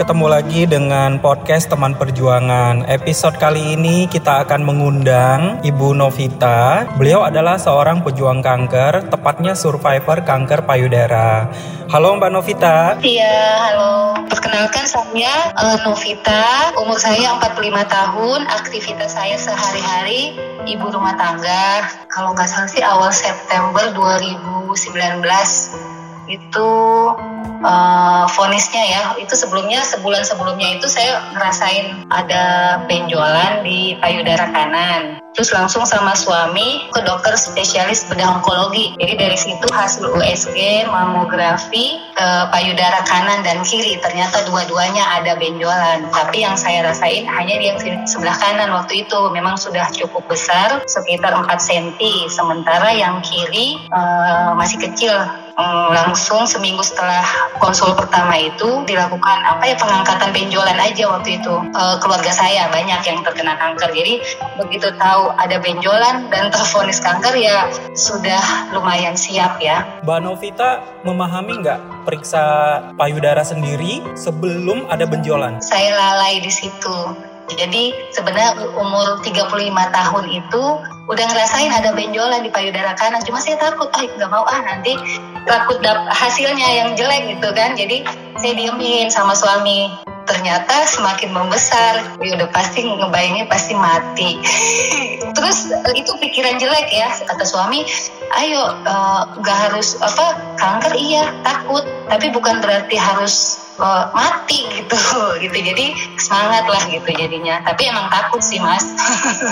ketemu lagi dengan podcast Teman Perjuangan. Episode kali ini kita akan mengundang Ibu Novita. Beliau adalah seorang pejuang kanker, tepatnya survivor kanker payudara. Halo Mbak Novita. Iya, halo. Perkenalkan saya uh, Novita, umur saya 45 tahun, aktivitas saya sehari-hari ibu rumah tangga. Kalau nggak salah sih awal September 2019 itu uh, vonisnya ya. Itu sebelumnya sebulan sebelumnya itu saya ngerasain ada benjolan di payudara kanan. Terus langsung sama suami ke dokter spesialis bedah onkologi. Jadi dari situ hasil USG mamografi ke payudara kanan dan kiri. Ternyata dua-duanya ada benjolan. Tapi yang saya rasain hanya di yang sebelah kanan waktu itu. Memang sudah cukup besar sekitar 4 cm sementara yang kiri uh, masih kecil Eh, langsung seminggu setelah konsul pertama itu dilakukan apa ya pengangkatan benjolan aja waktu itu. E, keluarga saya banyak yang terkena kanker. Jadi begitu tahu ada benjolan dan terfonis kanker ya sudah lumayan siap ya. Mbak Novita memahami nggak periksa payudara sendiri sebelum ada benjolan? Saya lalai di situ. Jadi sebenarnya umur 35 tahun itu udah ngerasain ada benjolan di payudara kanan. Cuma saya takut, ah nggak mau ah nanti takut hasilnya yang jelek gitu kan. Jadi saya diemin sama suami. Ternyata semakin membesar, ya udah pasti ngebayangin pasti mati. Terus itu pikiran jelek ya, kata suami, ayo eh, nggak uh, harus apa kanker iya takut, tapi bukan berarti harus uh, mati gitu gitu. Jadi semangat lah gitu jadinya. Tapi emang takut sih mas.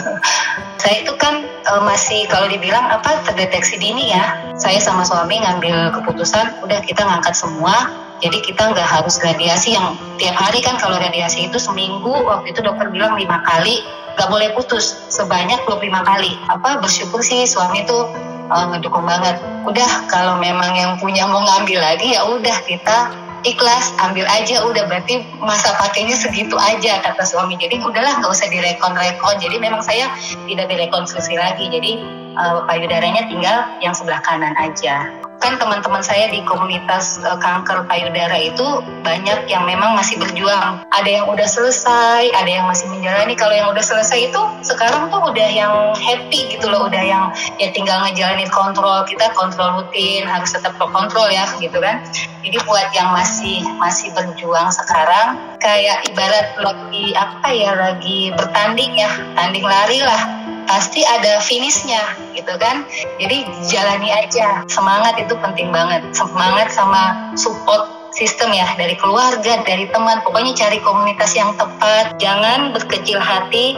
Saya itu kan uh, masih kalau dibilang apa terdeteksi dini ya. Saya sama suami ngambil keputusan udah kita ngangkat semua. Jadi kita nggak harus radiasi yang tiap hari kan. Kalau radiasi itu seminggu waktu itu dokter bilang lima kali nggak boleh putus. Sebanyak 25 kali. Apa bersyukur sih suami tuh uh, ngedukung banget. Udah kalau memang yang punya mau ngambil lagi ya udah kita ikhlas ambil aja udah berarti masa pakainya segitu aja kata suami. Jadi udahlah nggak usah direkon-rekon. Jadi memang saya tidak direkonstruksi lagi. Jadi uh, payudaranya tinggal yang sebelah kanan aja kan teman-teman saya di komunitas uh, kanker payudara itu banyak yang memang masih berjuang. Ada yang udah selesai, ada yang masih menjalani. Kalau yang udah selesai itu sekarang tuh udah yang happy gitu loh, udah yang ya tinggal ngejalanin kontrol. Kita kontrol rutin, harus tetap kontrol ya gitu kan. Jadi buat yang masih masih berjuang sekarang kayak ibarat lagi apa ya lagi bertanding ya, tanding lari lah pasti ada finishnya gitu kan? Jadi jalani aja. Semangat itu penting banget. Semangat sama support sistem ya dari keluarga dari teman. Pokoknya cari komunitas yang tepat. Jangan berkecil hati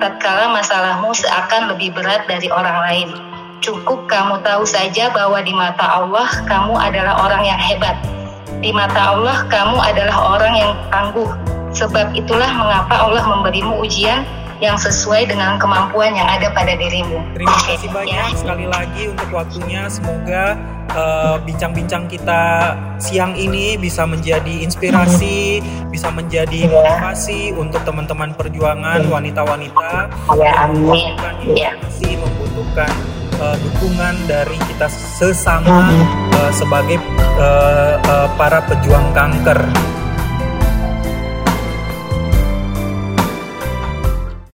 tatkala masalahmu seakan lebih berat dari orang lain. Cukup kamu tahu saja bahwa di mata Allah kamu adalah orang yang hebat. Di mata Allah kamu adalah orang yang tangguh. Sebab itulah mengapa Allah memberimu ujian yang sesuai dengan kemampuan yang ada pada dirimu. Terima kasih banyak ya. sekali lagi untuk waktunya. Semoga eh, bincang-bincang uh, kita siang ini bisa menjadi inspirasi, bisa menjadi ya. motivasi untuk teman-teman perjuangan wanita-wanita ya, yang membutuhkan ya. informasi, membutuhkan uh, dukungan dari kita sesama uh, sebagai uh, uh, para pejuang kanker.